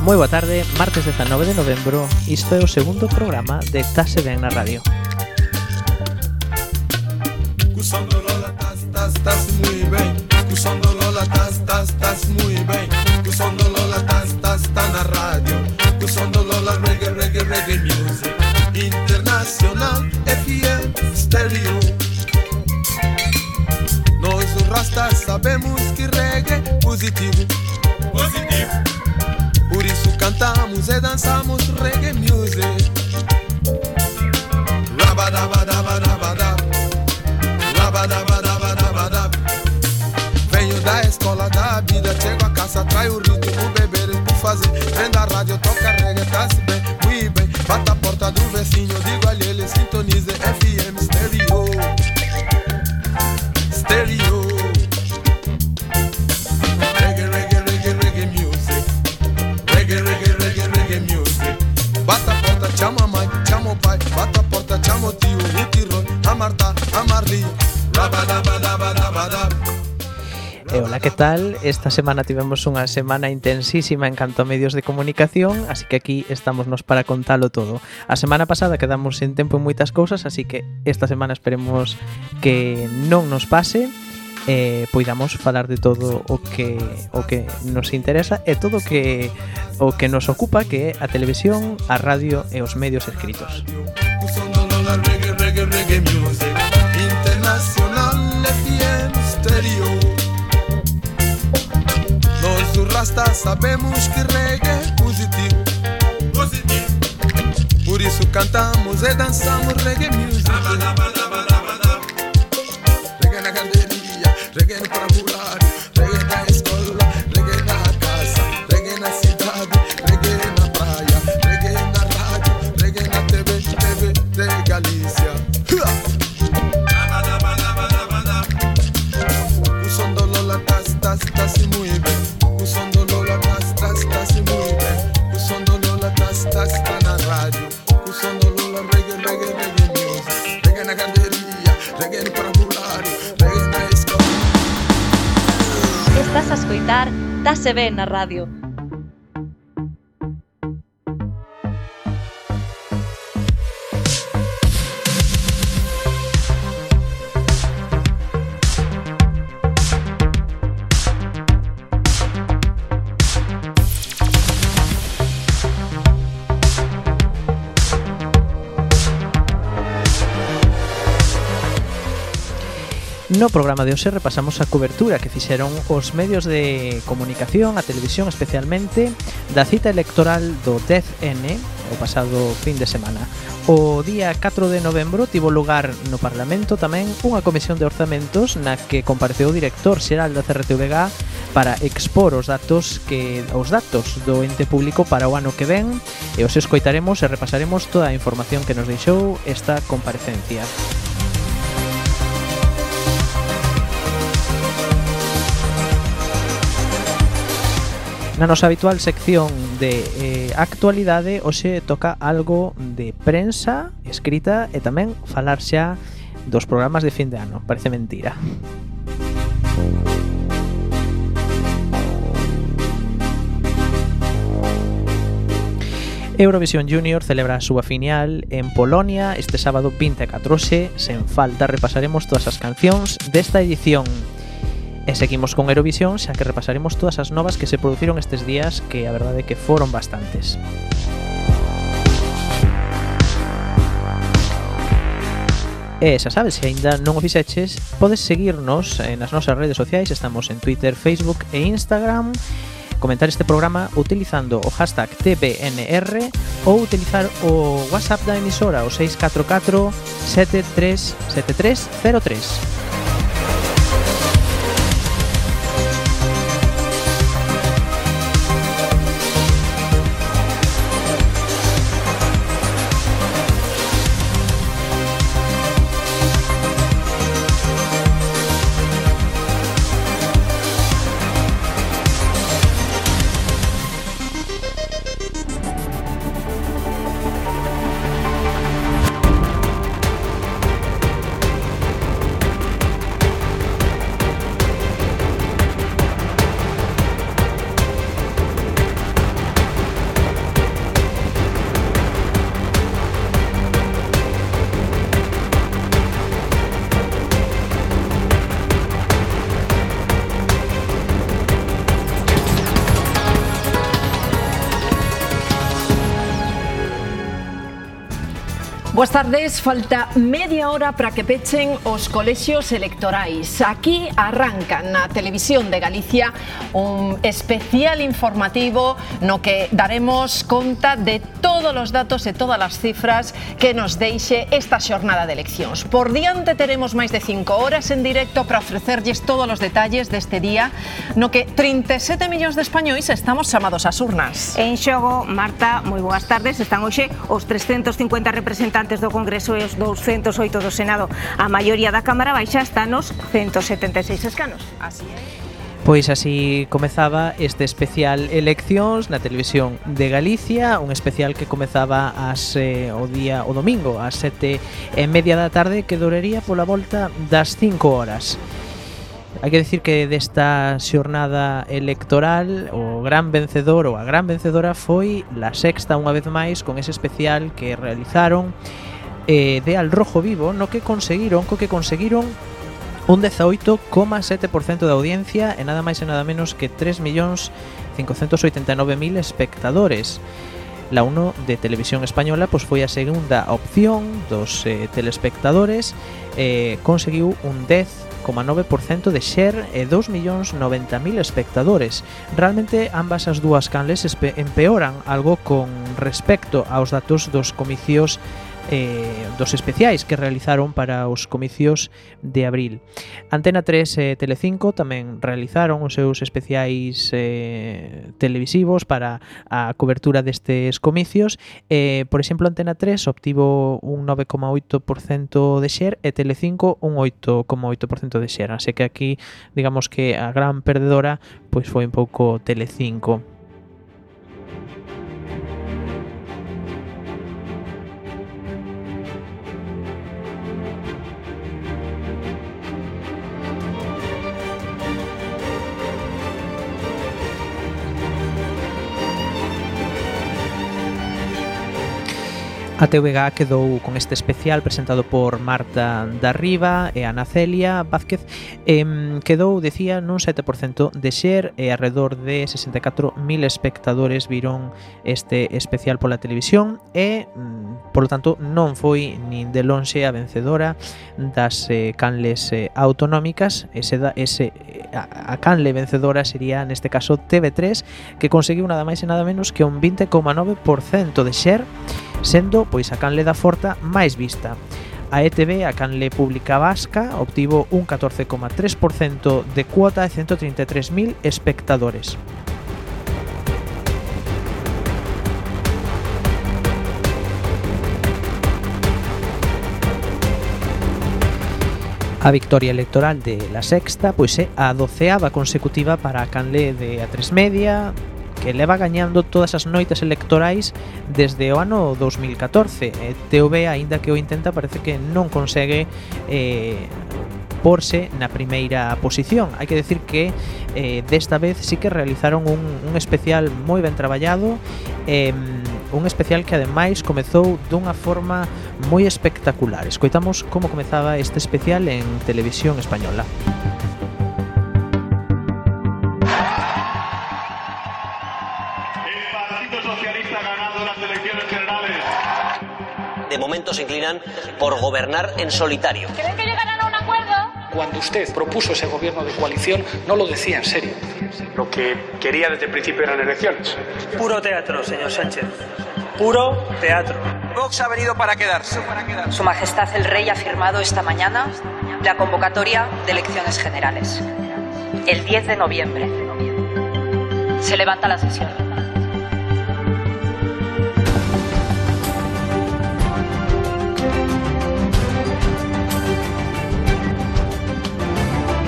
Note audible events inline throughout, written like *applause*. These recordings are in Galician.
Moi boa tarde, martes 19 de novembro, isto é o segundo programa de Tase Ben na Radio. Esta semana tivemos unha semana intensísima en canto a medios de comunicación, así que aquí estamos nos para contalo todo. A semana pasada quedamos sen tempo en moitas cousas, así que esta semana esperemos que non nos pase e eh, poidamos falar de todo o que o que nos interesa e todo o que o que nos ocupa que é a televisión, a radio e os medios escritos. Música Rasta sabemos que reggae é positivo. Positivo. Por isso cantamos e dançamos reggae music. Reggae na galeria, reggae no parabulário se ve en la radio. No programa de hoxe repasamos a cobertura que fixeron os medios de comunicación, a televisión especialmente, da cita electoral do 10N o pasado fin de semana. O día 4 de novembro tivo lugar no Parlamento tamén unha comisión de orzamentos na que compareceu o director xeral da CRTVG para expor os datos que os datos do ente público para o ano que ven e os escoitaremos e repasaremos toda a información que nos deixou esta comparecencia. Na nosa habitual sección de eh, actualidade hoxe toca algo de prensa escrita e tamén falar xa dos programas de fin de ano. Parece mentira. Eurovisión Junior celebra a súa final en Polonia este sábado 24 xe. Sen falta repasaremos todas as cancións desta edición E seguimos con Eurovisión, xa que repasaremos todas as novas que se produciron estes días que a verdade é que foron bastantes. E xa sabes, se aínda non o fixeches, podes seguirnos nas nosas redes sociais, estamos en Twitter, Facebook e Instagram, comentar este programa utilizando o hashtag TBNR ou utilizar o WhatsApp da emisora o 644 737303. Boas tardes, falta media hora para que pechen os colexios electorais. Aquí arranca na Televisión de Galicia un especial informativo no que daremos conta de todos os datos e todas as cifras que nos deixe esta xornada de eleccións. Por diante teremos máis de 5 horas en directo para ofrecerlles todos os detalles deste día no que 37 millóns de españois estamos chamados ás urnas. En xogo, Marta, moi boas tardes. Están hoxe os 350 representantes representantes do Congreso e os 208 do Senado. A maioría da Cámara baixa está nos 176 escanos. Así é. Pois así comezaba este especial Eleccións na Televisión de Galicia Un especial que comezaba as, eh, o día o domingo ás sete e media da tarde Que duraría pola volta das 5 horas Hai que decir que desta xornada electoral o gran vencedor ou a gran vencedora foi la sexta unha vez máis con ese especial que realizaron eh, de Al Rojo Vivo no que conseguiron, co que conseguiron un 18,7% de audiencia e nada máis e nada menos que 3.589.000 espectadores. La 1 de Televisión Española pois foi a segunda opción dos eh, telespectadores, eh, conseguiu un 10 2,9% de share e 2.090.000 espectadores. Realmente ambas as dúas canles empeoran algo con respecto aos datos dos comicios eh, dos especiais que realizaron para os comicios de abril. Antena 3 e eh, Telecinco tamén realizaron os seus especiais eh, televisivos para a cobertura destes comicios. Eh, por exemplo, Antena 3 obtivo un 9,8% de share e Telecinco un 8,8% de share. Así que aquí digamos que a gran perdedora pois foi un pouco Telecinco. A TVGA quedou con este especial presentado por Marta da Riva e Ana Celia Vázquez. Eh, quedou, decía, nun 7% de share e alrededor de 64.000 espectadores viron este especial pola televisión e, mm, por lo tanto, non foi nin de lonxe a vencedora das eh, canles eh, autonómicas. Ese, da, ese, a, a canle vencedora sería, neste caso, TV3 que conseguiu nada máis e nada menos que un 20,9% de share sendo pois a canle da Forta máis vista. A ETV, a canle pública vasca, obtivo un 14,3% de cuota e 133.000 espectadores. A victoria electoral de La Sexta pois é a doceava consecutiva para a canle de A3 Media, que leva gañando todas as noites electorais desde o ano 2014. E TV, aínda que o intenta, parece que non consegue eh, porse na primeira posición. Hai que decir que eh, desta vez sí que realizaron un, un especial moi ben traballado, eh, un especial que ademais comezou dunha forma moi espectacular. Escoitamos como comezaba este especial en Televisión Española. Música por gobernar en solitario. ¿Creen que llegarán a un acuerdo? Cuando usted propuso ese gobierno de coalición, no lo decía en serio. Lo que quería desde el principio eran elecciones. Puro teatro, señor Sánchez. Puro teatro. Vox ha venido para quedarse. Su Majestad el Rey ha firmado esta mañana la convocatoria de elecciones generales. El 10 de noviembre. Se levanta la sesión.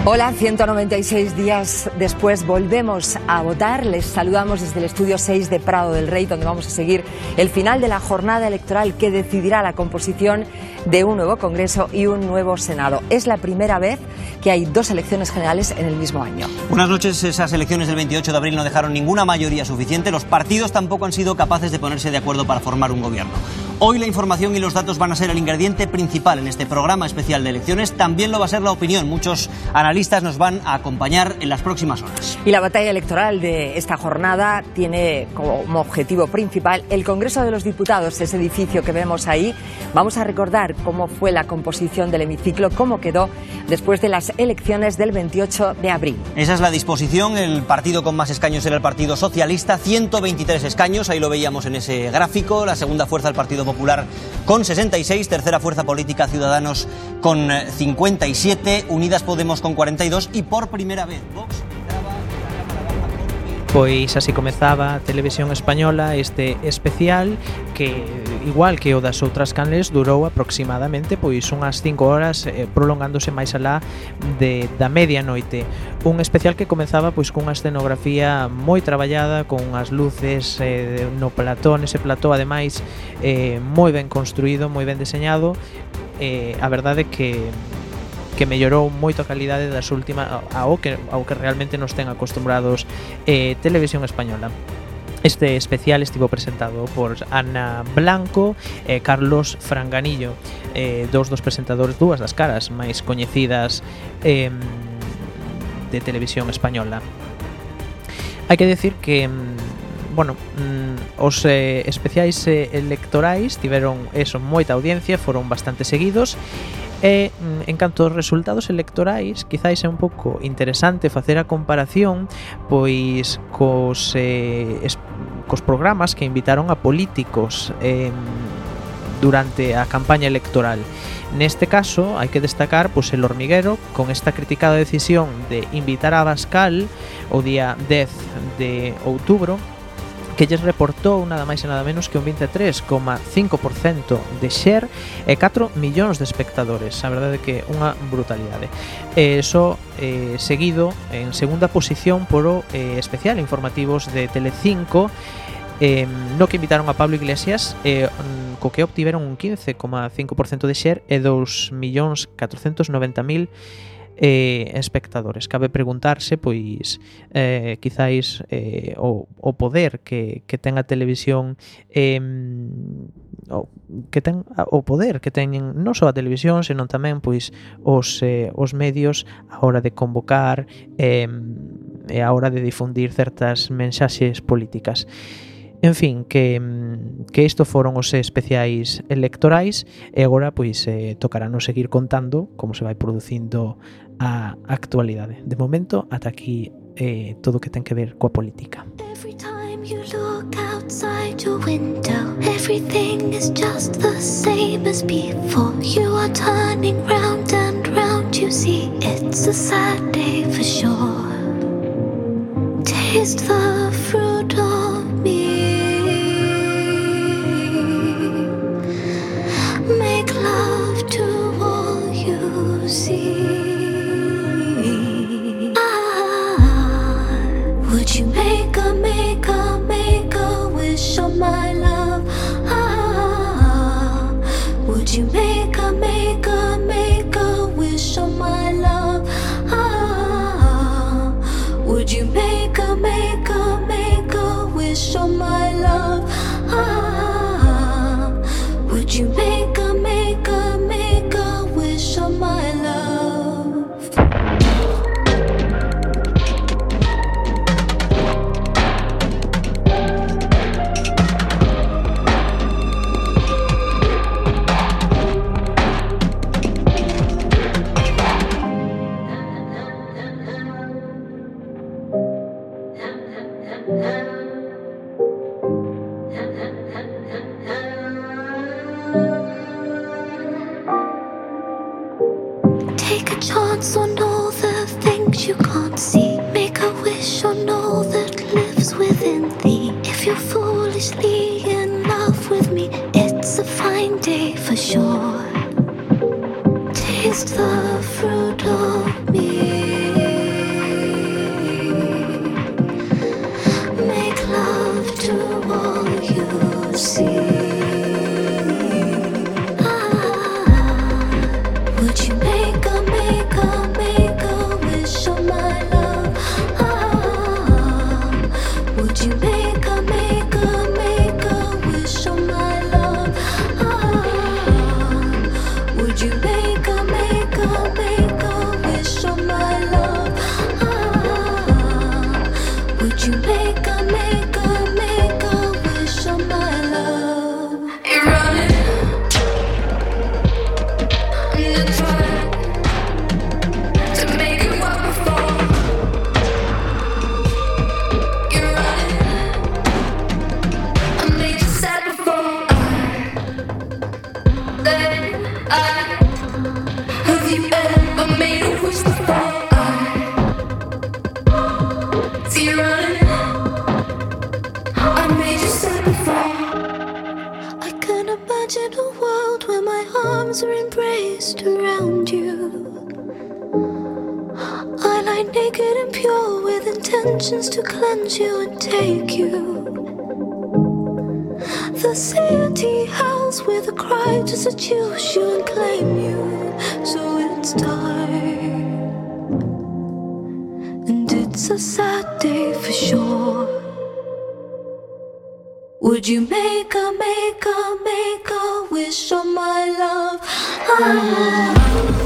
Hola, 196 días después volvemos a votar. Les saludamos desde el estudio 6 de Prado del Rey, donde vamos a seguir el final de la jornada electoral que decidirá la composición de un nuevo Congreso y un nuevo Senado. Es la primera vez que hay dos elecciones generales en el mismo año. Buenas noches. Esas elecciones del 28 de abril no dejaron ninguna mayoría suficiente. Los partidos tampoco han sido capaces de ponerse de acuerdo para formar un gobierno. Hoy la información y los datos van a ser el ingrediente principal en este programa especial de elecciones. También lo va a ser la opinión. Muchos analistas nos van a acompañar en las próximas horas. Y la batalla electoral de esta jornada tiene como objetivo principal el Congreso de los Diputados, ese edificio que vemos ahí. Vamos a recordar cómo fue la composición del hemiciclo, cómo quedó después de las elecciones del 28 de abril. Esa es la disposición. El partido con más escaños era el Partido Socialista, 123 escaños. Ahí lo veíamos en ese gráfico. La segunda fuerza, el Partido Popular con 66, tercera fuerza política Ciudadanos con 57, Unidas Podemos con 42 y por primera vez Vox Pois así comezaba a Televisión Española este especial que igual que o das outras canles durou aproximadamente pois unhas 5 horas eh, prolongándose máis alá de, da medianoite un especial que comezaba pois cunha escenografía moi traballada con as luces eh, no plató nese plató ademais eh, moi ben construído moi ben deseñado eh, a verdade que que mellorou moito a calidade das últimas ao que ao que realmente nos ten acostumbrados eh, Televisión Española. Este especial estivo presentado por Ana Blanco e Carlos Franganillo, eh, dos dos presentadores dúas das caras máis coñecidas eh, de televisión española. Hai que decir que bueno, mm, os eh, especiais eh, electorais tiveron eso moita audiencia, foron bastante seguidos e E mm, en canto aos resultados electorais, quizáis é un pouco interesante facer a comparación pois cos, eh, es, cos programas que invitaron a políticos eh, durante a campaña electoral. Neste caso, hai que destacar pois, el hormiguero con esta criticada decisión de invitar a Bascal o día 10 de outubro que lles reportou nada máis e nada menos que un 23,5% de share e 4 millóns de espectadores. A verdade é que unha brutalidade. E só eh, seguido en segunda posición por o eh, especial informativos de Telecinco eh, no que invitaron a Pablo Iglesias eh, co que obtiveron un 15,5% de share e 2.490.000 eh, espectadores. Cabe preguntarse, pois, eh, quizáis eh, o, o poder que, que ten a televisión eh, o, que ten o poder que teñen non só a televisión, senón tamén pois os, eh, os medios a hora de convocar eh, e a hora de difundir certas mensaxes políticas. En fin, que, que isto foron os especiais electorais e agora pois eh, tocará non seguir contando como se vai producindo a actualidade. De momento, ata aquí eh, todo o que ten que ver política. Every time you look outside your window Everything is just the same as before. You are turning round and round. You see it's a sad day for sure. Taste the fruit of me. Make love to all you see you make a, make a, make a wish on my love? Ah, would you make pure with intentions to cleanse you and take you. The city house with a cry to seduce you and claim you. So it's time. And it's a sad day for sure. Would you make a, make a, make a wish on my love? Ah.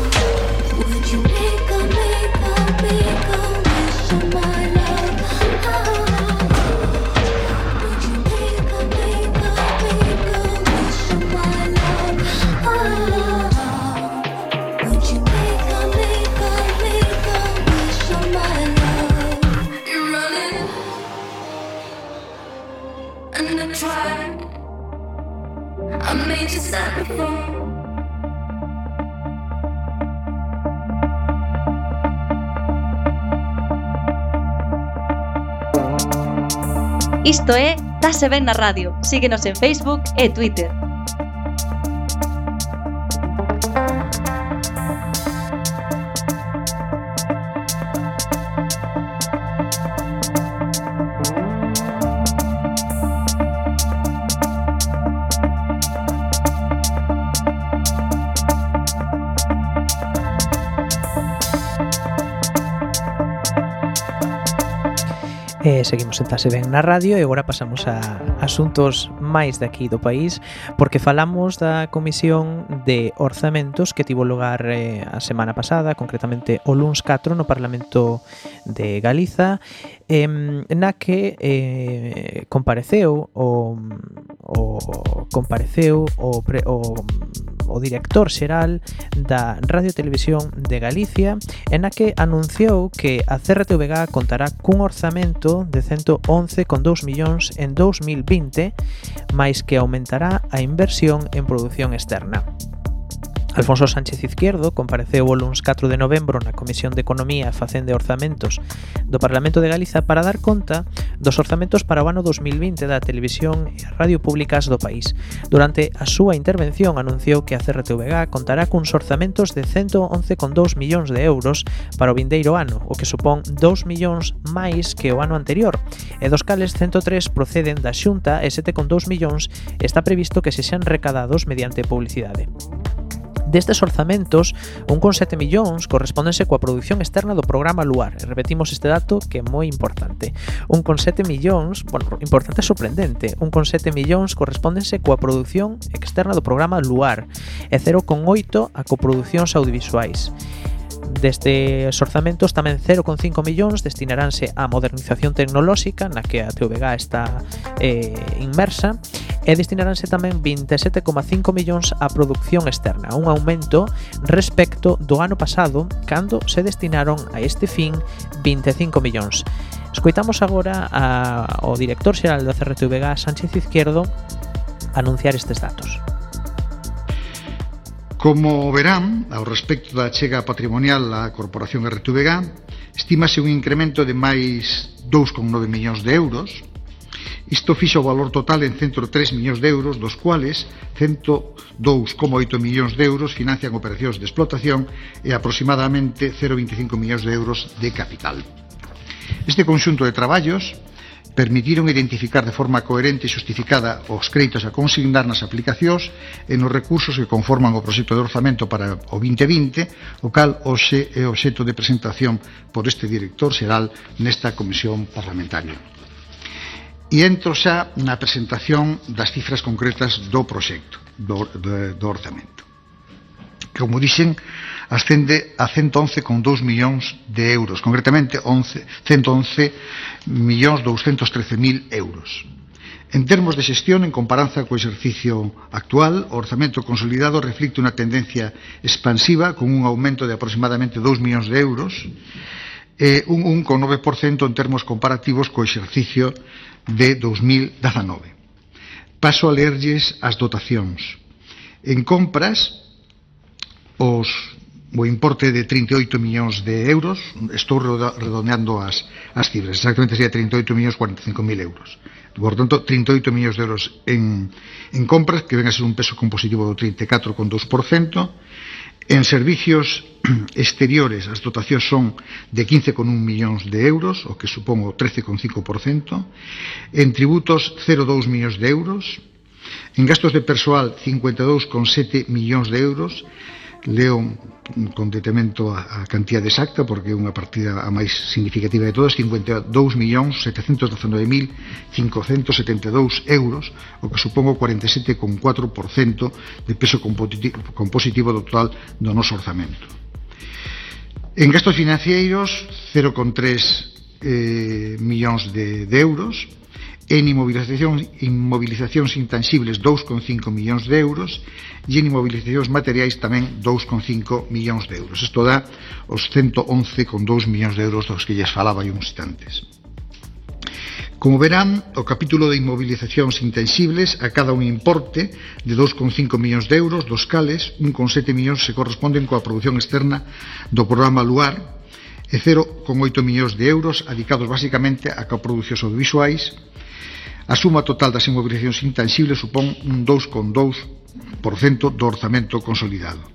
before. Isto é Tase Ben na Radio. Síguenos en Facebook e Twitter. seguimos en Tase Ben na radio e agora pasamos a asuntos máis de aquí do país porque falamos da Comisión de Orzamentos que tivo lugar eh, a semana pasada, concretamente o luns 4 no Parlamento de Galiza eh, na que eh, compareceu o, o compareceu o, pre, o o director xeral da Radio Televisión de Galicia, en a que anunciou que a CRTVG contará cun orzamento de 111,2 millóns en 2020, máis que aumentará a inversión en produción externa. Alfonso Sánchez Izquierdo compareceu o luns 4 de novembro na Comisión de Economía, Facenda e Orzamentos do Parlamento de Galiza para dar conta dos orzamentos para o ano 2020 da televisión e a radio públicas do país. Durante a súa intervención anunciou que a CRTVG contará cuns orzamentos de 111,2 millóns de euros para o vindeiro ano, o que supón 2 millóns máis que o ano anterior, e dos cales 103 proceden da Xunta e 7,2 millóns está previsto que se sean recadados mediante publicidade. Destes orzamentos, 1,7 millóns correspóndense coa produción externa do programa Luar. E repetimos este dato que é moi importante. 1,7 millóns, bueno, importante e sorprendente, 1,7 millóns correspóndense coa produción externa do programa Luar e 0,8 a coproduccións audiovisuais. Destes orzamentos tamén 0,5 millóns destinaránse á modernización tecnolóxica na que a TVG está eh, inmersa e destinaránse tamén 27,5 millóns á producción externa, un aumento respecto do ano pasado cando se destinaron a este fin 25 millóns. Escoitamos agora a, ao director xeral da CRTVG, Sánchez Izquierdo, anunciar estes datos. Como verán, ao respecto da chega patrimonial á Corporación RTVG, estímase un incremento de máis 2,9 millóns de euros. Isto fixa o valor total en 103 millóns de euros, dos cuales 102,8 millóns de euros financian operacións de explotación e aproximadamente 0,25 millóns de euros de capital. Este conxunto de traballos permitiron identificar de forma coherente e xustificada os créditos a consignar nas aplicacións e nos recursos que conforman o proxecto de orzamento para o 2020, o cal hoxe é obxeto de presentación por este director xeral nesta comisión parlamentaria. E entro xa na presentación das cifras concretas do proxecto, do, do, do orzamento. Como dixen, ascende a 111,2 millóns de euros, concretamente 11, 111 millóns 213.000 euros. En termos de xestión, en comparanza co exercicio actual, o orzamento consolidado reflicte unha tendencia expansiva con un aumento de aproximadamente 2 millóns de euros, e un 1,9% en termos comparativos co exercicio de 2019. Paso a leerlles as dotacións. En compras, os o importe de 38 millóns de euros, estou redondeando as, as cifras, exactamente sería 38 millóns 45.000 euros. Por tanto, 38 millóns de euros en, en compras, que ven a ser un peso compositivo do 34,2%. En servicios *clears throat* exteriores, as dotacións son de 15,1 millóns de euros, o que supón o 13,5%. En tributos, 0,2 millóns de euros. En gastos de persoal, 52,7 millóns de euros leo con detemento a, a cantidade exacta porque é unha partida a máis significativa de todas 52.719.572 euros o que supongo 47,4% de peso compositivo do total do noso orzamento. En gastos financeiros 0,3 eh, millóns de, de euros en inmovilizacións, inmovilizacións intangibles 2,5 millóns de euros e en inmovilizacións materiais tamén 2,5 millóns de euros. Isto dá os 111,2 millóns de euros dos que lles falaba hai uns instantes. Como verán, o capítulo de inmovilizacións intangibles cada un importe de 2,5 millóns de euros, dos cales 1,7 millóns se corresponden coa produción externa do programa Luar e 0,8 millóns de euros adicados basicamente a coproduccións audiovisuais, A suma total das inmovilizacións intangibles supón un 2,2% do orzamento consolidado.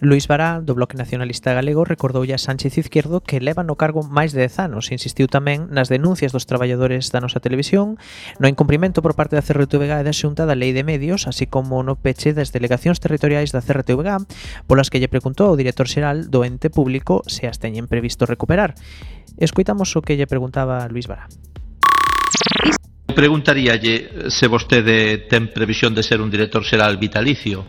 Luis Bará, do Bloque Nacionalista Galego, recordoulle a Sánchez Izquierdo que leva no cargo máis de 10 anos. Insistiu tamén nas denuncias dos traballadores da nosa televisión, no incumprimento por parte da CRTVG e da Xunta da Lei de Medios, así como no peche das delegacións territoriais da CRTVG, polas que lle preguntou ao director xeral do ente público se as teñen previsto recuperar. Escoitamos o que lle preguntaba Luis Bará. Preguntaríalle se vostede ten previsión de ser un director xeral vitalicio,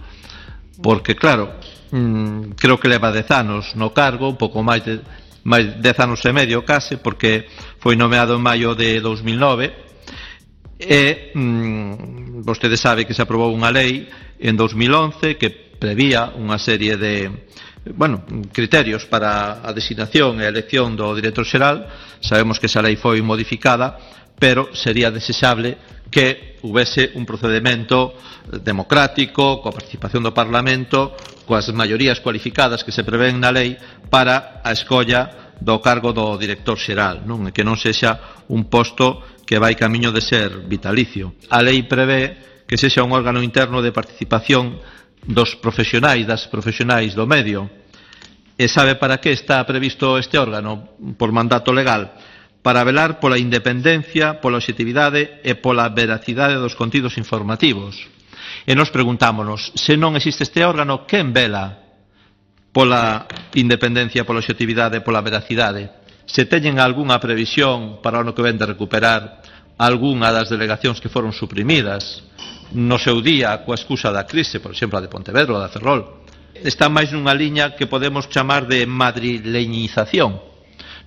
porque claro, mm, creo que leva dez anos no cargo, un pouco máis de máis dez anos e medio case, porque foi nomeado en maio de 2009, e mm, vostede sabe que se aprobou unha lei en 2011 que prevía unha serie de bueno, criterios para a designación e a elección do director xeral. Sabemos que esa lei foi modificada pero sería desexable que houvese un procedimento democrático, coa participación do Parlamento, coas maiorías cualificadas que se prevén na lei para a escolla do cargo do director xeral, non? E que non sexa un posto que vai camiño de ser vitalicio. A lei prevé que sexa un órgano interno de participación dos profesionais, das profesionais do medio. E sabe para que está previsto este órgano por mandato legal? para velar pola independencia, pola objetividade e pola veracidade dos contidos informativos. E nos preguntámonos, se non existe este órgano, quen vela pola independencia, pola objetividade, pola veracidade? Se teñen algunha previsión para o ano que ven de recuperar algunha das delegacións que foron suprimidas no seu día coa excusa da crise, por exemplo, a de Pontevedra ou a da Ferrol, está máis nunha liña que podemos chamar de madrileñización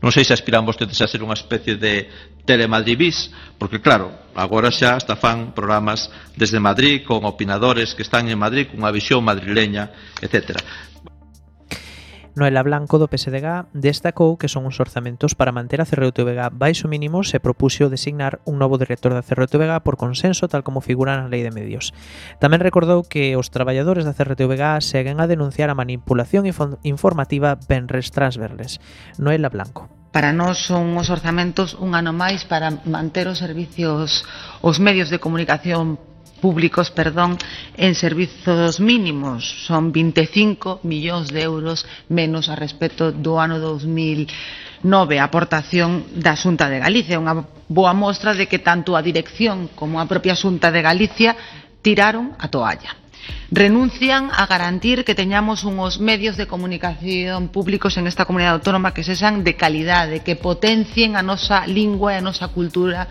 Non sei se aspiran vostedes a ser unha especie de telemadribis, porque claro, agora xa hasta fan programas desde Madrid con opinadores que están en Madrid cunha visión madrileña, etc. Noela Blanco do PSDG destacou que son uns orzamentos para manter a CRTVG baixo mínimo se propuxo designar un novo director da CRTVG por consenso tal como figura na Lei de Medios. Tamén recordou que os traballadores da CRTVG seguen a denunciar a manipulación informativa benres transverles. Noela Blanco. Para nós son os orzamentos un ano máis para manter os servicios, os medios de comunicación públicos, perdón, en servizos mínimos. Son 25 millóns de euros menos a respecto do ano 2009, a aportación da Xunta de Galicia. Unha boa mostra de que tanto a dirección como a propia Xunta de Galicia tiraron a toalla. Renuncian a garantir que teñamos unhos medios de comunicación públicos en esta comunidade autónoma que sexan de calidade, que potencien a nosa lingua e a nosa cultura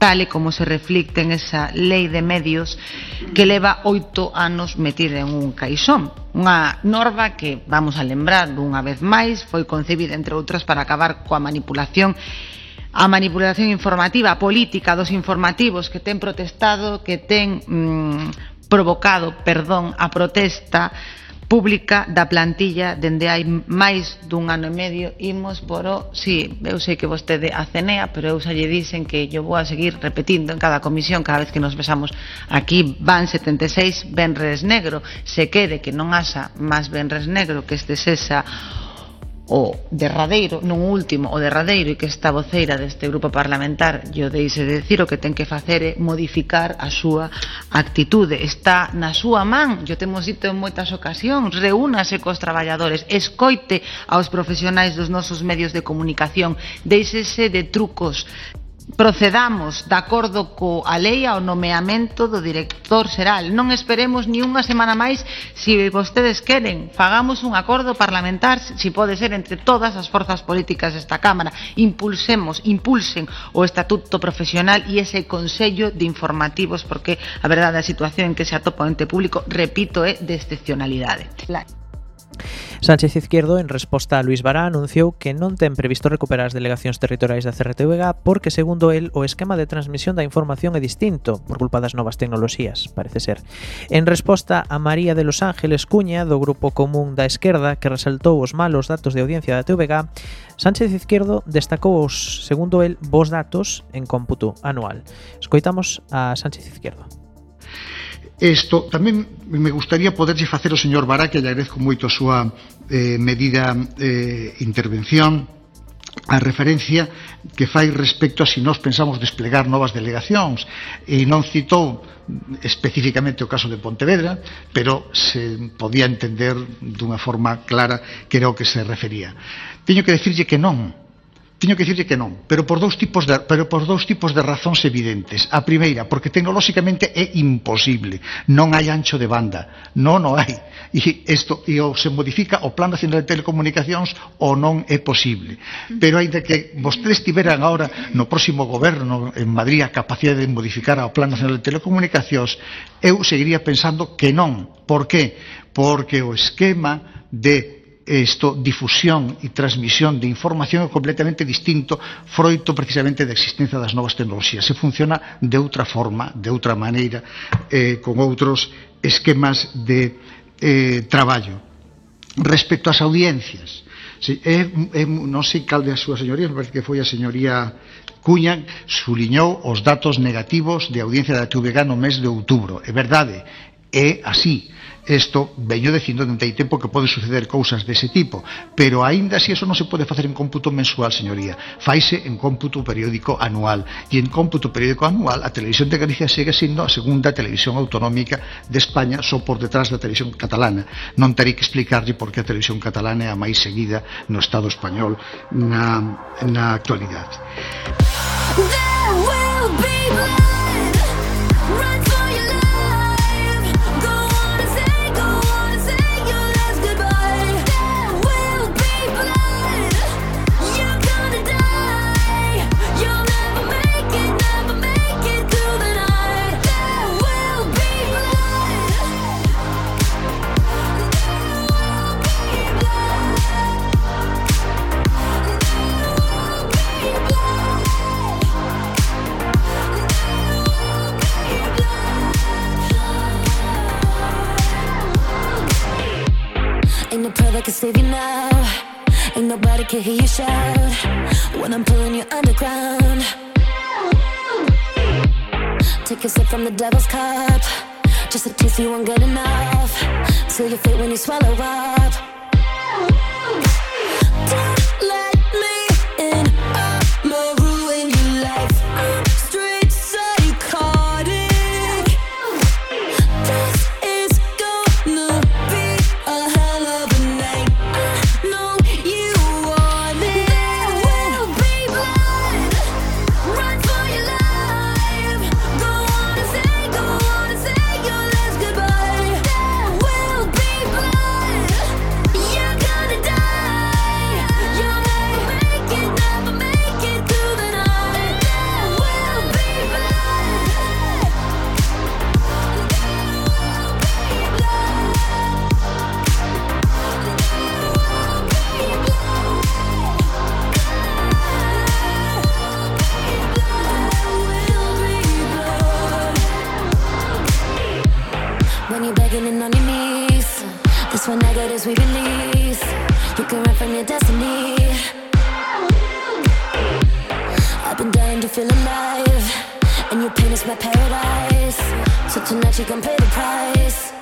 tal e como se reflicte en esa lei de medios que leva oito anos metida en un caixón. Unha norma que, vamos a lembrar dunha vez máis, foi concebida, entre outras, para acabar coa manipulación a manipulación informativa, política dos informativos que ten protestado, que ten mm, provocado, perdón, a protesta pública da plantilla dende hai máis dun ano e medio imos por o, si, sí, eu sei que vostede a CENEA, pero eu xa lle dicen que yo vou a seguir repetindo en cada comisión cada vez que nos besamos aquí. Van 76 Benres Negro. Se quede que non haxa máis Benres Negro que este sexa o derradeiro, non o último, o derradeiro e que esta voceira deste grupo parlamentar yo deixe de decir o que ten que facer é modificar a súa actitude. Está na súa man, yo temos dito en moitas ocasións, reúnase cos traballadores, escoite aos profesionais dos nosos medios de comunicación, deixese de trucos, Procedamos de acordo coa lei ao nomeamento do director xeral. Non esperemos ni unha semana máis se si vostedes queren. Fagamos un acordo parlamentar, se si pode ser entre todas as forzas políticas desta Cámara. Impulsemos, impulsen o Estatuto Profesional e ese Consello de Informativos, porque a verdade a situación en que se atopa o ente público, repito, é de excepcionalidade. Sánchez Izquierdo, en resposta a Luis Bará, anunciou que non ten previsto recuperar as delegacións territoriais da CRTVG porque, segundo el, o esquema de transmisión da información é distinto por culpa das novas tecnoloxías, parece ser. En resposta a María de Los Ángeles Cuña, do Grupo Común da Esquerda, que resaltou os malos datos de audiencia da TVG, Sánchez Izquierdo destacou os, segundo el, bons datos en cómputo anual. Escoitamos a Sánchez Izquierdo. Isto tamén me gustaría poderlle facer o señor Bará, que lle agradezco moito a súa eh, medida eh, intervención, a referencia que fai respecto a si nós pensamos desplegar novas delegacións. E non citou especificamente o caso de Pontevedra pero se podía entender dunha forma clara que era o que se refería. Teño que decirlle que non. Tiño que dicirlle que non, pero por dous tipos de, pero por dous tipos de razóns evidentes. A primeira, porque tecnolóxicamente é imposible. Non hai ancho de banda. Non, o hai. E isto e o se modifica o Plan Nacional de Telecomunicacións ou non é posible. Pero aínda que vostedes tiveran agora no próximo goberno en Madrid a capacidade de modificar o Plan Nacional de Telecomunicacións, eu seguiría pensando que non. Por qué? Porque o esquema de isto, difusión e transmisión de información é completamente distinto froito precisamente da existencia das novas tecnologías. Se funciona de outra forma, de outra maneira, eh, con outros esquemas de eh, traballo. Respecto ás audiencias, Sí, é, é, non sei cal de as súas señorías, me parece que foi a señoría Cuña, suliñou os datos negativos de audiencia da TVG no mes de outubro. É verdade, é así Isto veño dicindo dende hai tempo que pode suceder cousas dese tipo, pero aínda así eso non se pode facer en cómputo mensual, señoría. Faise en cómputo periódico anual e en cómputo periódico anual a Televisión de Galicia segue sendo a segunda televisión autonómica de España só por detrás da televisión catalana. Non terei que explicarlle por que a televisión catalana é a máis seguida no Estado español na, na actualidade. There will be blood. Run I can save you now. Ain't nobody can hear you shout when I'm pulling you underground. Take a sip from the devil's cup. Just a taste, you won't get enough. Till you fit when you swallow up. as we release, you can run from your destiny. I've been dying to feel alive, and your pain is my paradise. So tonight you can pay the price.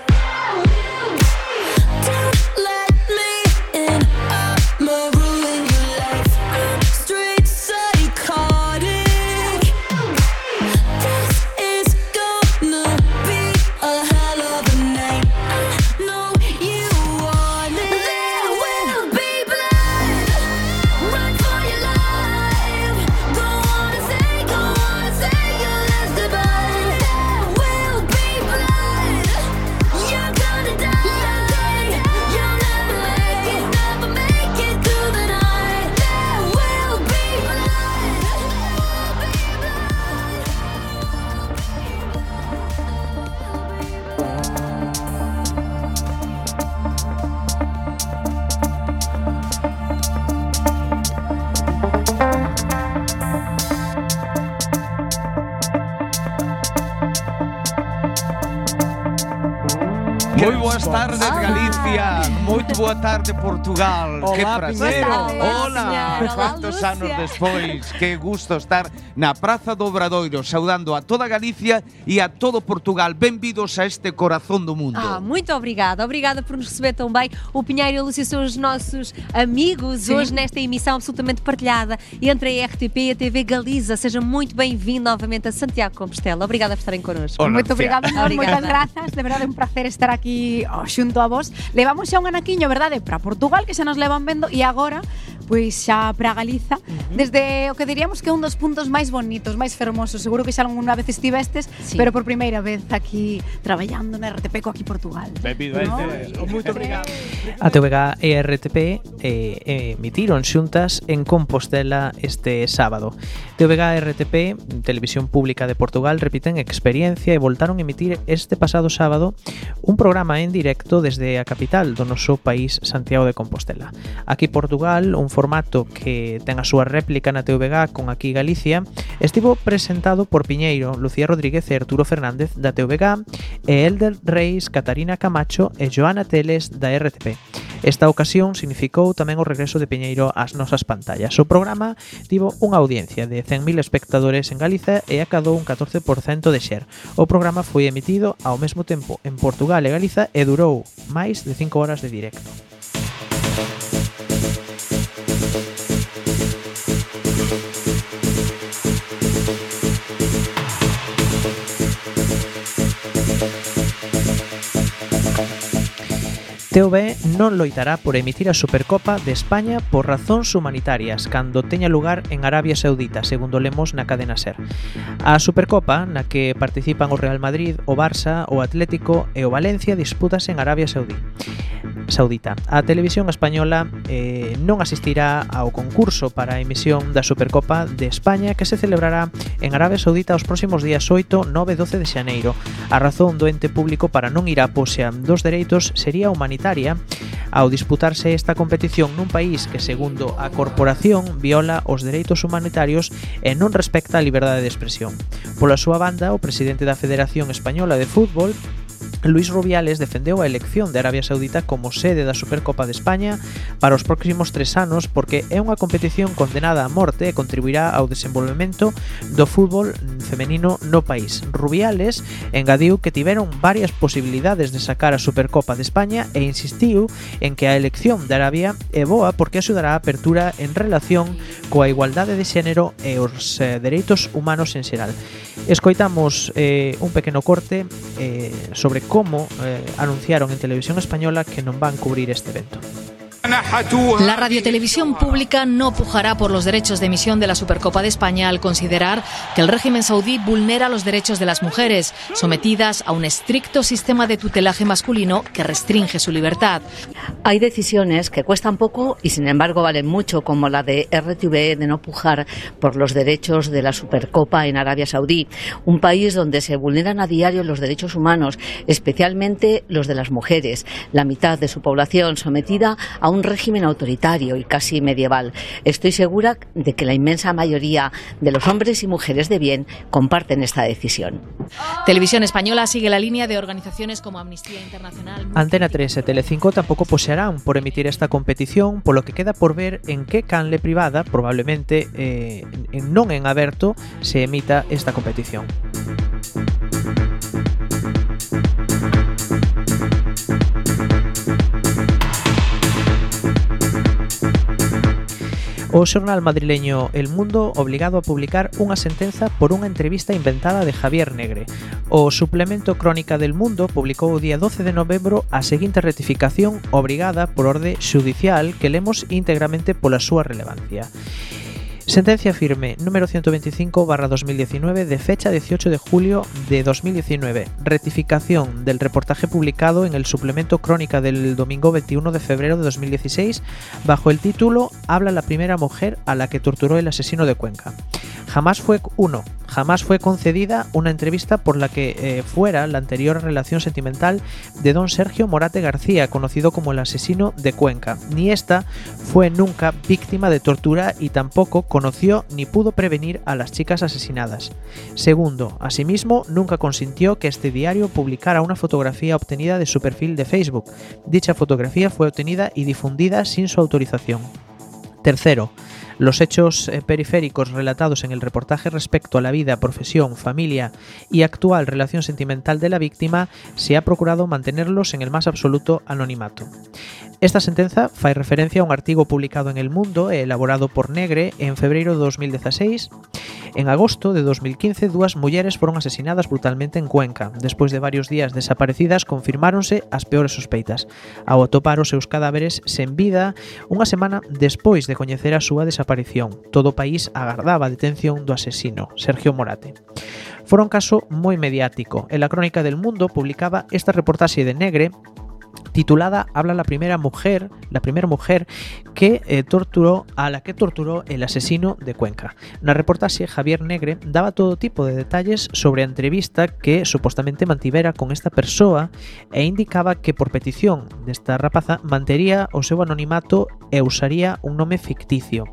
falar de Portugal. Olá, que prazer. Hola, Hola. Olá. Hola. Anos despois. Que gusto estar na Praza do Obradoiro saudando a toda Galicia e a todo Portugal. Benvidos a este corazón do mundo. Ah, muito obrigada. Obrigada por nos receber tão bem. O Pinheiro e a Lúcia são os nossos amigos Sim. hoje nesta emissão absolutamente partilhada entre a RTP e a TV Galiza. Seja muito bem-vindo novamente a Santiago Compostela. Obrigada por estarem connosco. Pois moito obrigada, nós, moitas grazas, de verdade é un placer estar aquí oh, xunto a vos. Levamos xa un anaquiño, verdade, para Portugal, que xa nos levan vendo, e agora, pois xa para Galiza, uh -huh. desde o que diríamos que é un dos puntos máis bonitos, máis fermosos. Seguro que xa unha vez estivestes, sí. pero por primeira vez aquí traballando na RTP co aquí Portugal. Benvido, no? Eh, no? moito obrigado. A TVG e a RTP eh, emitiron xuntas en Compostela este sábado. TVG e RTP, Televisión Pública de Portugal, repiten experiencia e voltaron a emitir este pasado sábado un programa en directo desde a capital do noso país Santiago de Compostela. Aquí Portugal, un formato que ten a súa réplica na TVG con Aquí Galicia, estivo presentado por Piñeiro, Lucía Rodríguez e Arturo Fernández da TVG e Elder Reis, Catarina Camacho e Joana Teles da RTP. Esta ocasión significou tamén o regreso de Piñeiro ás nosas pantallas. O programa tivo unha audiencia de 100.000 espectadores en Galiza e acadou un 14% de xer. O programa foi emitido ao mesmo tempo en Portugal e Galiza e durou máis de 5 horas de directo. TVE non loitará por emitir a Supercopa de España por razóns humanitarias cando teña lugar en Arabia Saudita, segundo lemos na cadena SER. A Supercopa, na que participan o Real Madrid, o Barça, o Atlético e o Valencia, disputase en Arabia Saudí. Saudita. A televisión española eh, non asistirá ao concurso para a emisión da Supercopa de España que se celebrará en Arabia Saudita os próximos días 8, 9 e 12 de xaneiro. A razón do ente público para non ir á posea dos dereitos sería humanitaria sanitaria ao disputarse esta competición nun país que, segundo a corporación, viola os dereitos humanitarios e non respecta a liberdade de expresión. Pola súa banda, o presidente da Federación Española de Fútbol, Luis Rubiales defendeu a elección de Arabia Saudita como sede da Supercopa de España para os próximos tres anos porque é unha competición condenada a morte e contribuirá ao desenvolvemento do fútbol femenino no país. Rubiales engadiu que tiveron varias posibilidades de sacar a Supercopa de España e insistiu en que a elección de Arabia é boa porque axudará a apertura en relación coa igualdade de xénero e os eh, dereitos humanos en xeral. Escoitamos eh, un pequeno corte eh, sobre como eh, anunciaron en Televisión Española que non van cubrir este evento. La radiotelevisión pública no pujará por los derechos de emisión de la Supercopa de España al considerar que el régimen saudí vulnera los derechos de las mujeres, sometidas a un estricto sistema de tutelaje masculino que restringe su libertad. Hay decisiones que cuestan poco y sin embargo valen mucho, como la de RTV de no pujar por los derechos de la Supercopa en Arabia Saudí, un país donde se vulneran a diario los derechos humanos, especialmente los de las mujeres, la mitad de su población sometida a a un régimen autoritario y casi medieval. Estoy segura de que la inmensa mayoría de los hombres y mujeres de bien comparten esta decisión. Televisión Española sigue la línea de organizaciones como Amnistía Internacional. Antena 3 e Telecinco tampouco posearán por emitir esta competición, polo que queda por ver en que canle privada, probablemente eh, en, non en aberto, se emita esta competición. O xornal madrileño El Mundo obligado a publicar unha sentenza por unha entrevista inventada de Javier Negre. O suplemento Crónica del Mundo publicou o día 12 de novembro a seguinte rectificación obrigada por orde xudicial que lemos íntegramente pola súa relevancia. Sentencia firme número 125 barra 2019 de fecha 18 de julio de 2019. Rectificación del reportaje publicado en el suplemento Crónica del domingo 21 de febrero de 2016 bajo el título Habla la primera mujer a la que torturó el asesino de Cuenca. Jamás fue uno, jamás fue concedida una entrevista por la que eh, fuera la anterior relación sentimental de don Sergio Morate García, conocido como el asesino de Cuenca. Ni esta fue nunca víctima de tortura y tampoco conoció ni pudo prevenir a las chicas asesinadas. Segundo, asimismo, nunca consintió que este diario publicara una fotografía obtenida de su perfil de Facebook. Dicha fotografía fue obtenida y difundida sin su autorización. Tercero, los hechos eh, periféricos relatados en el reportaje respecto a la vida, profesión, familia y actual relación sentimental de la víctima se ha procurado mantenerlos en el más absoluto anonimato. Esta sentenza fai referencia a un artigo publicado en El Mundo e elaborado por Negre en febreiro de 2016. En agosto de 2015, dúas mulleres foron asesinadas brutalmente en Cuenca. Despois de varios días desaparecidas, confirmáronse as peores sospeitas. Ao atopar os seus cadáveres sen vida, unha semana despois de coñecer a súa desaparición, todo o país agardaba a detención do asesino, Sergio Morate. Fora un caso moi mediático e la Crónica del Mundo publicaba esta reportaxe de Negre titulada Habla la primera mujer, la primera mujer que eh, torturó a la que torturó el asesino de Cuenca. Na reportaxe Javier Negre daba todo tipo de detalles sobre entrevista que supostamente mantivera con esta persoa e indicaba que por petición desta rapaza mantería o seu anonimato e usaría un nome ficticio.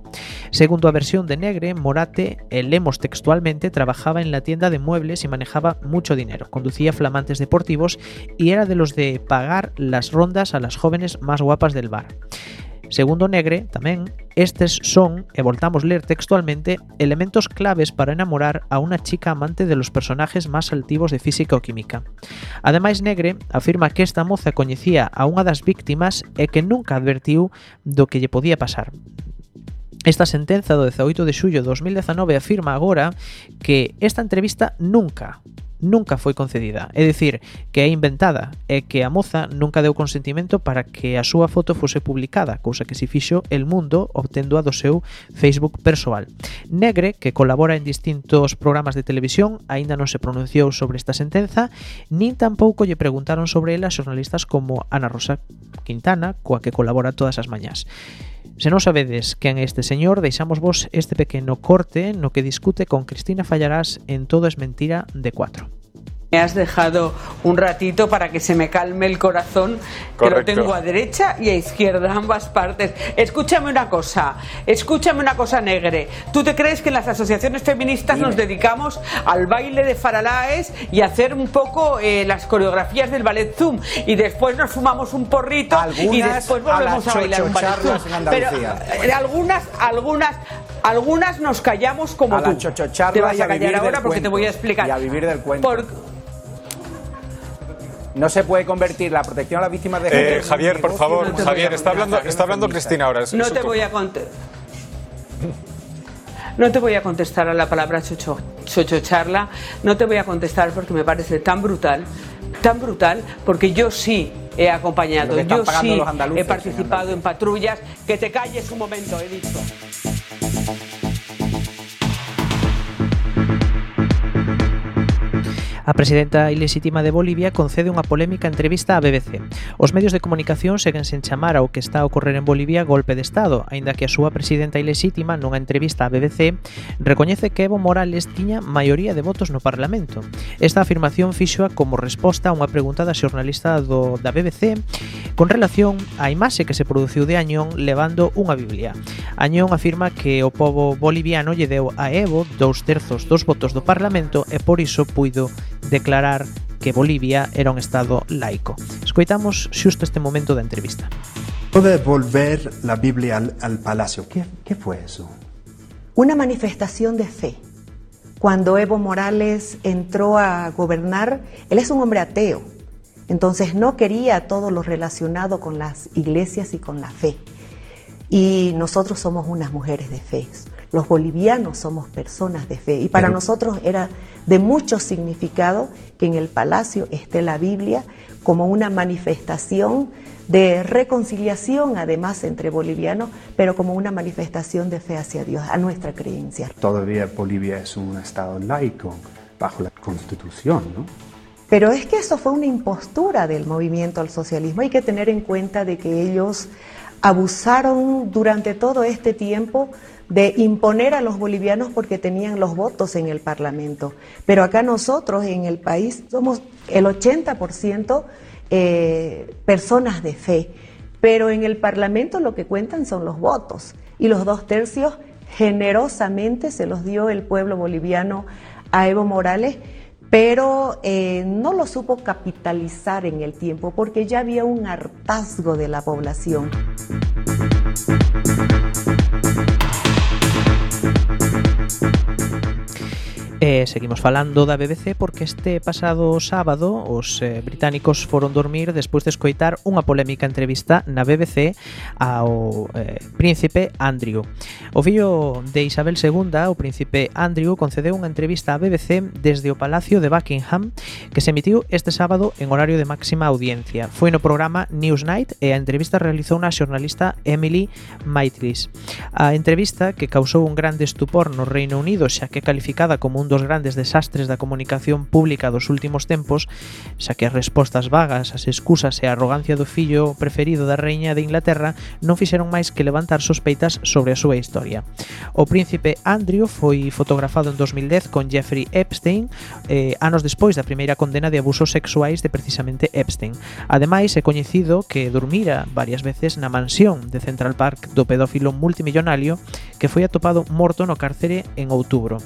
Segundo a versión de Negre, Morate, e lemos textualmente, trabajaba en la tienda de muebles y manejaba mucho dinero, conducía flamantes deportivos y era de los de pagar las rondas a las jóvenes más guapas del bar. Segundo Negre, tamén, estes son, e voltamos ler textualmente, elementos claves para enamorar a unha chica amante de los personajes máis altivos de física ou química. Ademais, Negre afirma que esta moza coñecía a unha das víctimas e que nunca advertiu do que lle podía pasar. Esta sentenza do 18 de xullo de 2019 afirma agora que esta entrevista nunca nunca foi concedida, é dicir, que é inventada e que a moza nunca deu consentimento para que a súa foto fose publicada, cousa que se fixo el mundo obtendo a do seu Facebook persoal. Negre, que colabora en distintos programas de televisión, aínda non se pronunciou sobre esta sentenza, nin tampouco lle preguntaron sobre ela xornalistas como Ana Rosa Quintana, coa que colabora todas as mañás. Se non sabedes quen é este señor, deixamos vos este pequeno corte no que discute con Cristina Fallarás en Todo es mentira de 4. Me has dejado un ratito para que se me calme el corazón, que lo tengo a derecha y a izquierda, ambas partes. Escúchame una cosa, escúchame una cosa, Negre. ¿Tú te crees que en las asociaciones feministas nos dedicamos al baile de faralaes y a hacer un poco eh, las coreografías del ballet Zoom? Y después nos fumamos un porrito y después volvemos a, bailar un ballet Zoom. Pero eh, algunas, algunas, algunas nos callamos como A la tú. chochocharla Te vas a a callar ahora porque te voy a explicar. Y a vivir del cuento. Por- No se puede convertir la protección a las víctimas de Eh, género Javier, por favor, no Javier, está hablando, está hablando. Cristina ahora. No te voy a contestar. No te voy a contestar a la palabra chocho, chochocharla, no te voy a contestar porque me parece tan brutal, tan brutal, porque yo sí he acompañado, yo sí he en participado en patrullas. Que te calles un momento, he dicho. A presidenta ilexítima de Bolivia concede unha polémica entrevista á BBC. Os medios de comunicación seguen sen chamar ao que está a ocorrer en Bolivia golpe de Estado, aínda que a súa presidenta ilexítima nunha entrevista á BBC recoñece que Evo Morales tiña maioría de votos no Parlamento. Esta afirmación fixoa como resposta a unha pregunta da xornalista do, da BBC con relación á imaxe que se produciu de Añón levando unha Biblia. Añón afirma que o povo boliviano lle deu a Evo dous terzos dos votos do Parlamento e por iso puido declarar que Bolivia era un estado laico. Escoitamos xusto este momento da entrevista. Lo de volver la Biblia al, al palacio, ¿qué, ¿qué fue eso? Una manifestación de fe. Cuando Evo Morales entró a gobernar, él es un hombre ateo, entonces no quería todo lo relacionado con las iglesias y con la fe. Y nosotros somos unas mujeres de fe. Los bolivianos somos personas de fe. Y para Pero- nosotros era de mucho significado que en el palacio esté la Biblia como una manifestación de reconciliación, además, entre bolivianos, pero como una manifestación de fe hacia Dios, a nuestra creencia. Todavía Bolivia es un estado laico bajo la constitución, ¿no? Pero es que eso fue una impostura del movimiento al socialismo. Hay que tener en cuenta de que ellos abusaron durante todo este tiempo de imponer a los bolivianos porque tenían los votos en el Parlamento. Pero acá nosotros en el país somos el 80% eh, personas de fe. Pero en el Parlamento lo que cuentan son los votos. Y los dos tercios generosamente se los dio el pueblo boliviano a Evo Morales pero eh, no lo supo capitalizar en el tiempo porque ya había un hartazgo de la población. E seguimos falando da BBC porque este pasado sábado os eh, británicos foron dormir despois de escoitar unha polémica entrevista na BBC ao eh, príncipe Andrew. O fillo de Isabel II, o príncipe Andrew, concedeu unha entrevista á BBC desde o Palacio de Buckingham que se emitiu este sábado en horario de máxima audiencia. Foi no programa Newsnight e a entrevista realizou unha xornalista Emily Maitlis. A entrevista, que causou un grande estupor no Reino Unido xa que é calificada como un dos grandes desastres da comunicación pública dos últimos tempos, xa que as respostas vagas, as excusas e a arrogancia do fillo preferido da reiña de Inglaterra non fixeron máis que levantar sospeitas sobre a súa historia. O príncipe Andrew foi fotografado en 2010 con Jeffrey Epstein, eh, anos despois da primeira condena de abusos sexuais de precisamente Epstein. Ademais, é coñecido que dormira varias veces na mansión de Central Park do pedófilo multimillonario que foi atopado morto no cárcere en outubro.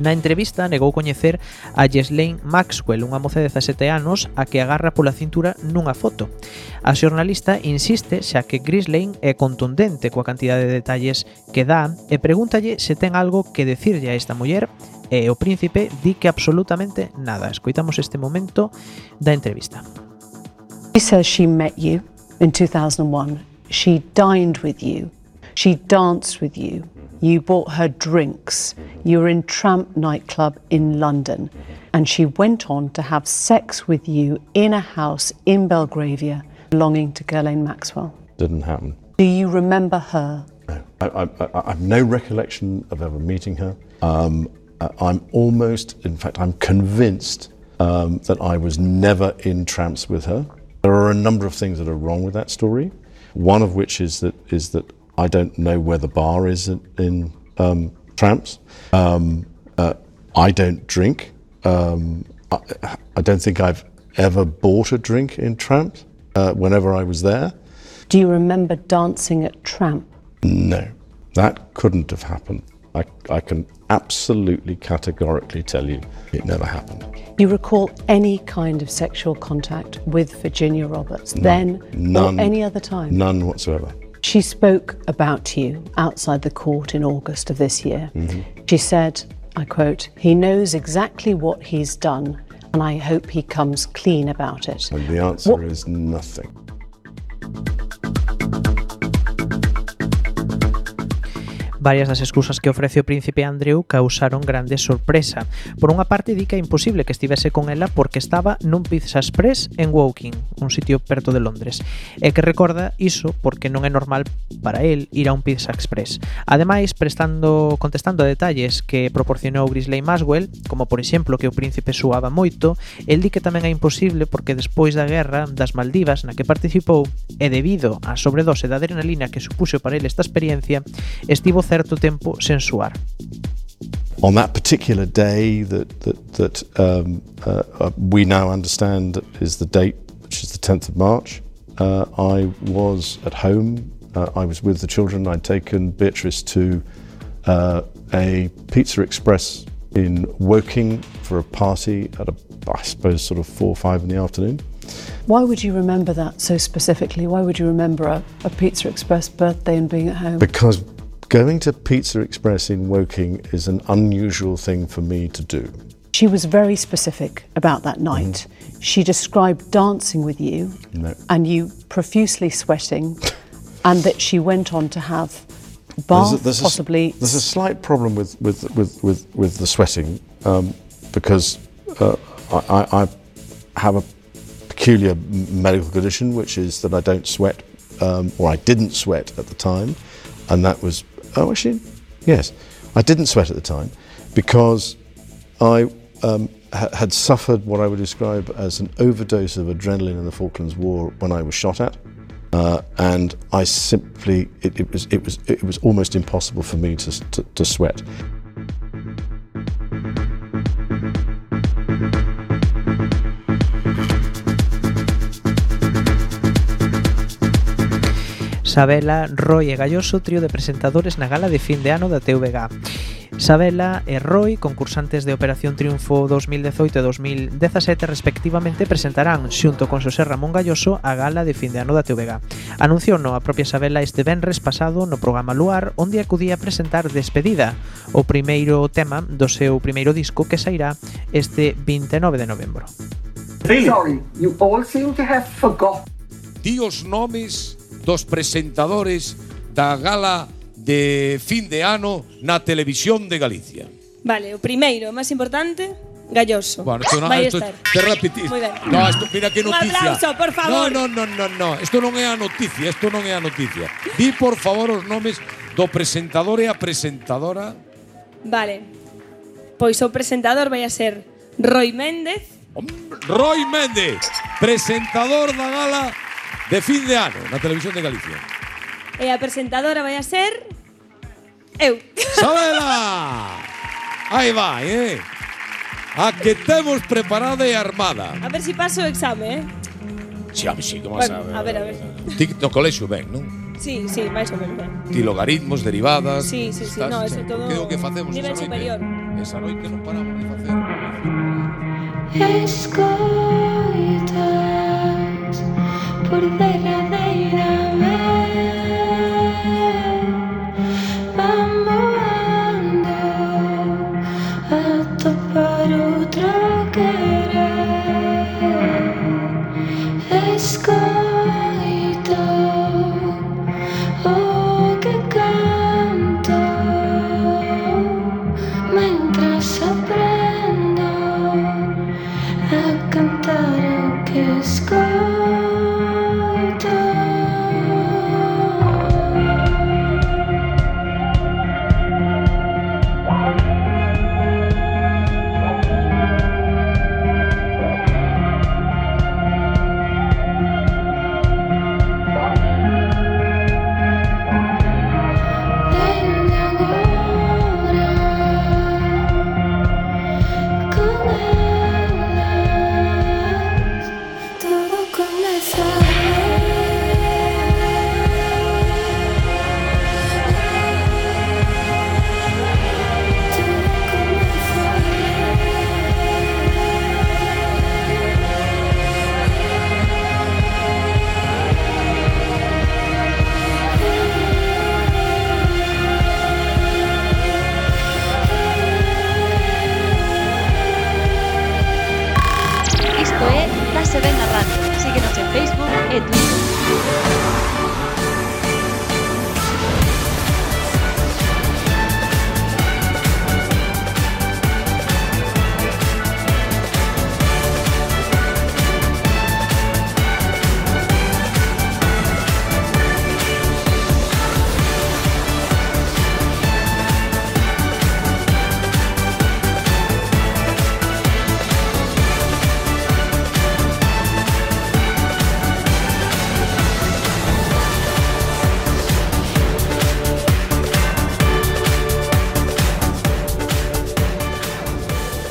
Na entrevista negou coñecer a Ghislaine Maxwell, unha moza de 17 anos a que agarra pola cintura nunha foto. A xornalista insiste xa que Ghislaine é contundente coa cantidade de detalles que dá e pregúntalle se ten algo que decirlle a esta muller e o príncipe di que absolutamente nada. Escoitamos este momento da entrevista. She says she met you in 2001. She dined with you. She danced with you. You bought her drinks. You were in Tramp nightclub in London. And she went on to have sex with you in a house in Belgravia belonging to Ghislaine Maxwell. Didn't happen. Do you remember her? I, I, I, I have no recollection of ever meeting her. Um, I'm almost, in fact, I'm convinced um, that I was never in tramps with her. There are a number of things that are wrong with that story. One of which is that is that I don't know where the bar is in, in um, tramps. Um, uh, I don't drink. Um, I, I don't think I've ever bought a drink in tramps. Uh, whenever I was there, Do you remember dancing at Tramp? no, that couldn't have happened. I, I can absolutely categorically tell you it never happened. You recall any kind of sexual contact with Virginia Roberts then None. or any other time? None whatsoever. She spoke about you outside the court in August of this year. Mhm. She said, I quote, he knows exactly what he's done and I hope he comes clean about it. And the answer What- is nothing. Varias das excusas que ofrece o príncipe Andrew causaron grande sorpresa. Por unha parte di que é imposible que estivese con ela porque estaba nun Pizza Express en Woking, un sitio perto de Londres, e que recorda iso porque non é normal para el ir a un Pizza Express. Ademais, prestando contestando a detalles que proporcionou Grisley Maswell, como por exemplo que o príncipe suaba moito, el di que tamén é imposible porque despois da guerra das Maldivas na que participou e debido á sobredose da adrenalina que supuxo para el esta experiencia, estivo certo tempo sen suar. On that particular day that, that, that um, uh, uh, we now understand is the date, which is the 10th of March, uh, I was at home. Uh, I was with the children. I'd taken Beatrice to uh, a Pizza Express in Woking for a party at a, I suppose, sort of four or five in the afternoon. Why would you remember that so specifically? Why would you remember a, a Pizza Express birthday and being at home? Because going to Pizza Express in Woking is an unusual thing for me to do. She was very specific about that night. She described dancing with you No. and you profusely sweating, *laughs* and that she went on to have There's bath, a- there's a s- possibly. there's a slight problem with with with with, with the sweating um, because uh, I, I, I have a peculiar medical condition, which is that I don't sweat, um, or I didn't sweat at the time, and that was oh actually yes, I didn't sweat at the time because I um, ha- had suffered what I would describe as an overdose of adrenaline in the Falklands War when I was shot at. Uh, and I simply, it, it was, it was, it was almost impossible for me to, to, to sweat. Sabela, Roy e Galloso, trío de presentadores na gala de fin de ano da TVG. Sabela e Roy, concursantes de Operación Triunfo 2018 e 2017 respectivamente, presentarán xunto con Xosé Ramón Galloso a gala de fin de ano da TVG. Anunciou no a propia Sabela este venres pasado no programa Luar, onde acudía a presentar Despedida, o primeiro tema do seu primeiro disco que sairá este 29 de novembro. Sorry, you all seem to have forgotten. Di os nomes dos presentadores da gala de fin de ano na televisión de Galicia. Vale, o primeiro, máis importante, Galloso. Bueno, esto no, Vai esto, estar. Te repetir. Muy ben. No, esto, mira que noticia. Un aplauso, por favor. No, no, no, no, no. Esto non é a noticia, esto non é a noticia. Di, por favor, os nomes do presentador e a presentadora. Vale. Pois o presentador vai a ser Roy Méndez. Roy Méndez, presentador da gala de fin de ano na televisión de Galicia. E a presentadora vai a ser... Eu. Sabela! Aí vai, eh? A que temos preparada e armada. A ver se si paso o exame, eh? Si, a ver, si, como bueno, a ver. A ver, a ver. Ti no colexo ben, non? Sí, sí, máis ou menos ben. Ti logaritmos, derivadas... Sí, sí, sí, estás, no, eso todo... Que o que facemos nivel esa noite? superior. Esa noite non paramos de facer. Escoita por peladeira ver Vamos a topar outro querer.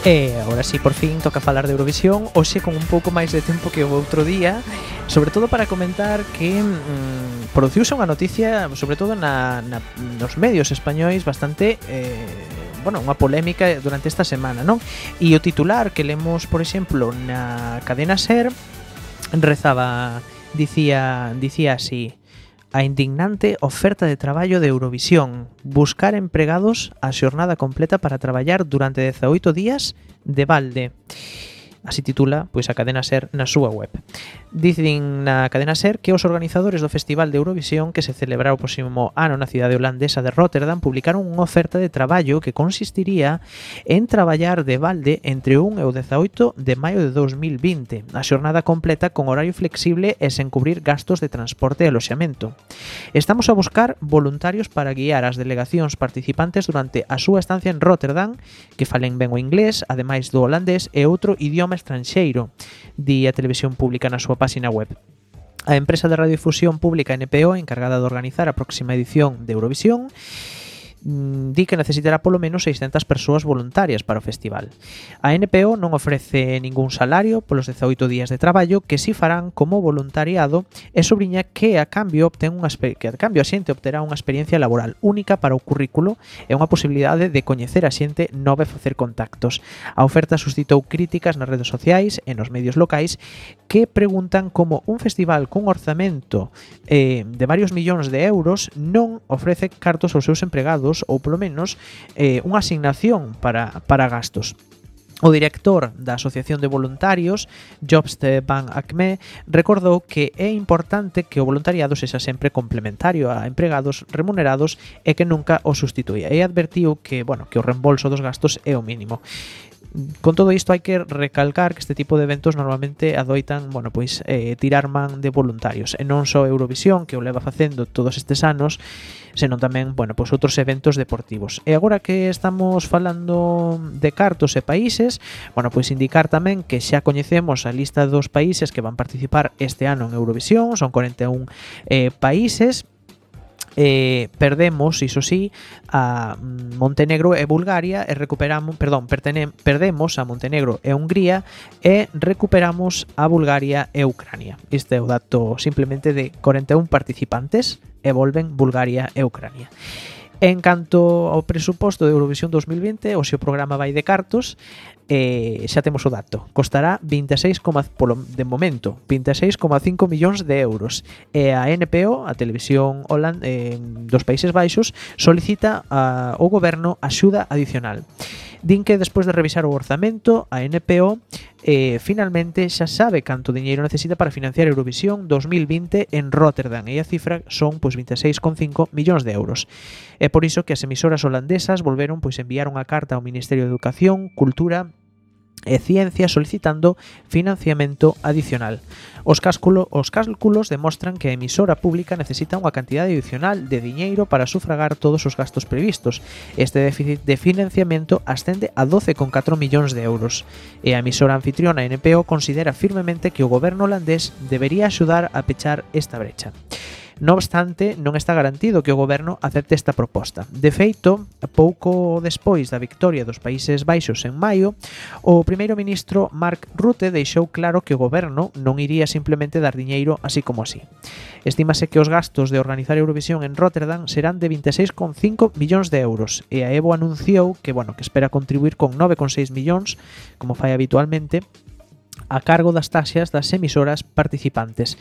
E agora sí, por fin, toca falar de Eurovisión Oxe con un pouco máis de tempo que o outro día Sobre todo para comentar que mm, produciuse unha noticia Sobre todo na, na, nos medios españois bastante... Eh, bueno, unha polémica durante esta semana, non? E o titular que lemos, por exemplo, na cadena SER rezaba, dicía, dicía así a indignante oferta de traballo de Eurovisión, buscar empregados a xornada completa para traballar durante 18 días de balde así titula pois a cadena SER na súa web. Dicen na cadena SER que os organizadores do Festival de Eurovisión que se celebrará o próximo ano na cidade holandesa de Rotterdam publicaron unha oferta de traballo que consistiría en traballar de balde entre 1 e o 18 de maio de 2020, a xornada completa con horario flexible e sen cubrir gastos de transporte e aloxamento. Estamos a buscar voluntarios para guiar as delegacións participantes durante a súa estancia en Rotterdam que falen ben o inglés, ademais do holandés e outro idioma programa estranxeiro, di a televisión pública na súa páxina web. A empresa de radiodifusión pública NPO, encargada de organizar a próxima edición de Eurovisión, Mm, di que necesitará polo menos 600 persoas voluntarias para o festival. A NPO non ofrece ningún salario polos 18 días de traballo que si farán como voluntariado e sobriña que a cambio obtén unha que a cambio a xente obterá unha experiencia laboral única para o currículo e unha posibilidade de coñecer a xente nova e facer contactos. A oferta suscitou críticas nas redes sociais e nos medios locais que preguntan como un festival cun orzamento eh, de varios millóns de euros non ofrece cartos aos seus empregados todos, ou polo menos, eh, unha asignación para, para gastos. O director da Asociación de Voluntarios, Jobst Van Acme, recordou que é importante que o voluntariado sexa sempre complementario a empregados remunerados e que nunca o sustituía. E advertiu que, bueno, que o reembolso dos gastos é o mínimo con todo isto hai que recalcar que este tipo de eventos normalmente adoitan, bueno, pois eh, tirar man de voluntarios, e non só Eurovisión que o leva facendo todos estes anos, senón tamén, bueno, pois outros eventos deportivos. E agora que estamos falando de cartos e países, bueno, pois indicar tamén que xa coñecemos a lista dos países que van participar este ano en Eurovisión, son 41 eh, países eh, perdemos, iso sí, a Montenegro e Bulgaria e recuperamos, perdón, pertene, perdemos a Montenegro e Hungría e recuperamos a Bulgaria e Ucrania. Este é o dato simplemente de 41 participantes e volven Bulgaria e Ucrania. En canto ao presuposto de Eurovisión 2020, o seu programa vai de cartos, eh, xa temos o dato. Costará 26, polo, de momento, 26,5 millóns de euros. E a NPO, a televisión Holland, eh, dos Países Baixos, solicita ah, ao goberno axuda adicional. Din que despois de revisar o orzamento, a NPO eh, finalmente xa sabe canto diñeiro necesita para financiar Eurovisión 2020 en Rotterdam e a cifra son pois 26,5 millóns de euros. É por iso que as emisoras holandesas volveron pois enviar unha carta ao Ministerio de Educación, Cultura e Ciencia solicitando financiamento adicional. Os, cásculo, os cálculos demostran que a emisora pública necesita unha cantidade adicional de diñeiro para sufragar todos os gastos previstos. Este déficit de financiamento ascende a 12,4 millóns de euros. E a emisora anfitriona NPO considera firmemente que o goberno holandés debería axudar a pechar esta brecha. Non obstante, non está garantido que o goberno acepte esta proposta. De feito, pouco despois da victoria dos Países Baixos en maio, o primeiro ministro Mark Rutte deixou claro que o goberno non iría simplemente dar diñeiro así como así. Estímase que os gastos de organizar Eurovisión en Rotterdam serán de 26,5 millóns de euros e a Evo anunciou que, bueno, que espera contribuir con 9,6 millóns, como fai habitualmente, a cargo das taxas das emisoras participantes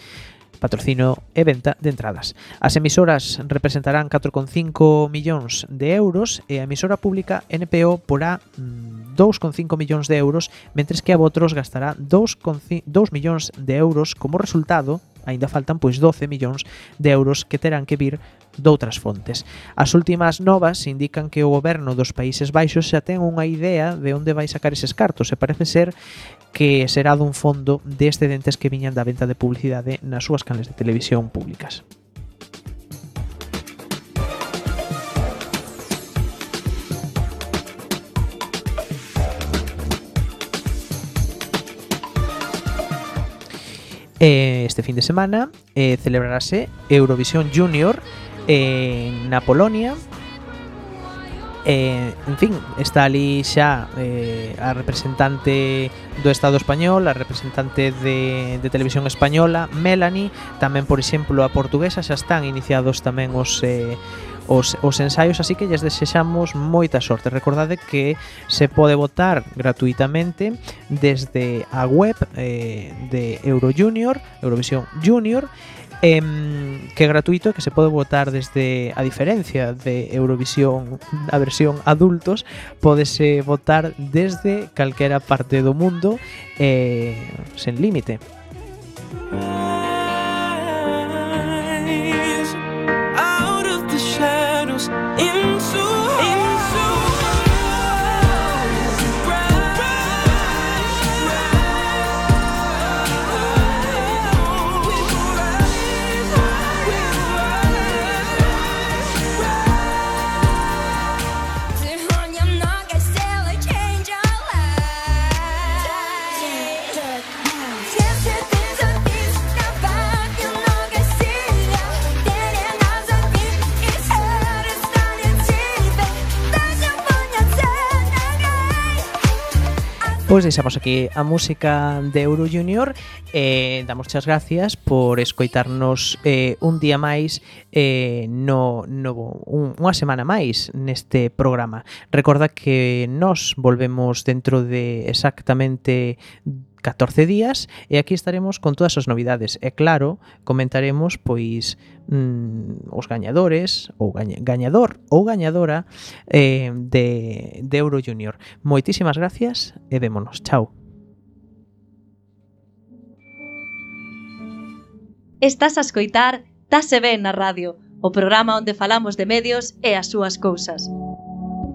patrocino e venta de entradas. As emisoras representarán 4,5 millóns de euros e a emisora pública NPO porá mm, 2,5 millóns de euros, mentres que a Votros gastará 2, 2 millóns de euros como resultado aínda faltan pois 12 millóns de euros que terán que vir doutras fontes. As últimas novas indican que o goberno dos Países Baixos xa ten unha idea de onde vai sacar eses cartos e parece ser que será dun fondo de excedentes que viñan da venta de publicidade nas súas canles de televisión públicas. eh, este fin de semana eh, celebrarase Eurovisión Junior eh, na Polonia. Eh, en fin, está ali xa eh, a representante do Estado español, a representante de, de Televisión Española, Melanie, tamén, por exemplo, a portuguesa, xa están iniciados tamén os... Eh, os, os ensaios, así que lles desexamos moita sorte. Recordade que se pode votar gratuitamente desde a web eh, de Euro Junior, Eurovisión Junior, em, que é gratuito e que se pode votar desde a diferencia de Eurovisión a versión adultos podese votar desde calquera parte do mundo eh, sen límite. Música Pois deixamos aquí a música de Euro Junior e eh, damos as gracias por escoitarnos eh, un día máis eh, no, no un, unha semana máis neste programa. Recorda que nós volvemos dentro de exactamente 14 días e aquí estaremos con todas as novidades. E claro, comentaremos pois mm, os gañadores ou gaña, gañador ou gañadora eh, de, de Euro Junior. Moitísimas gracias e vémonos. Chao. Estás a escoitar Tase Ben na radio, o programa onde falamos de medios e as súas cousas.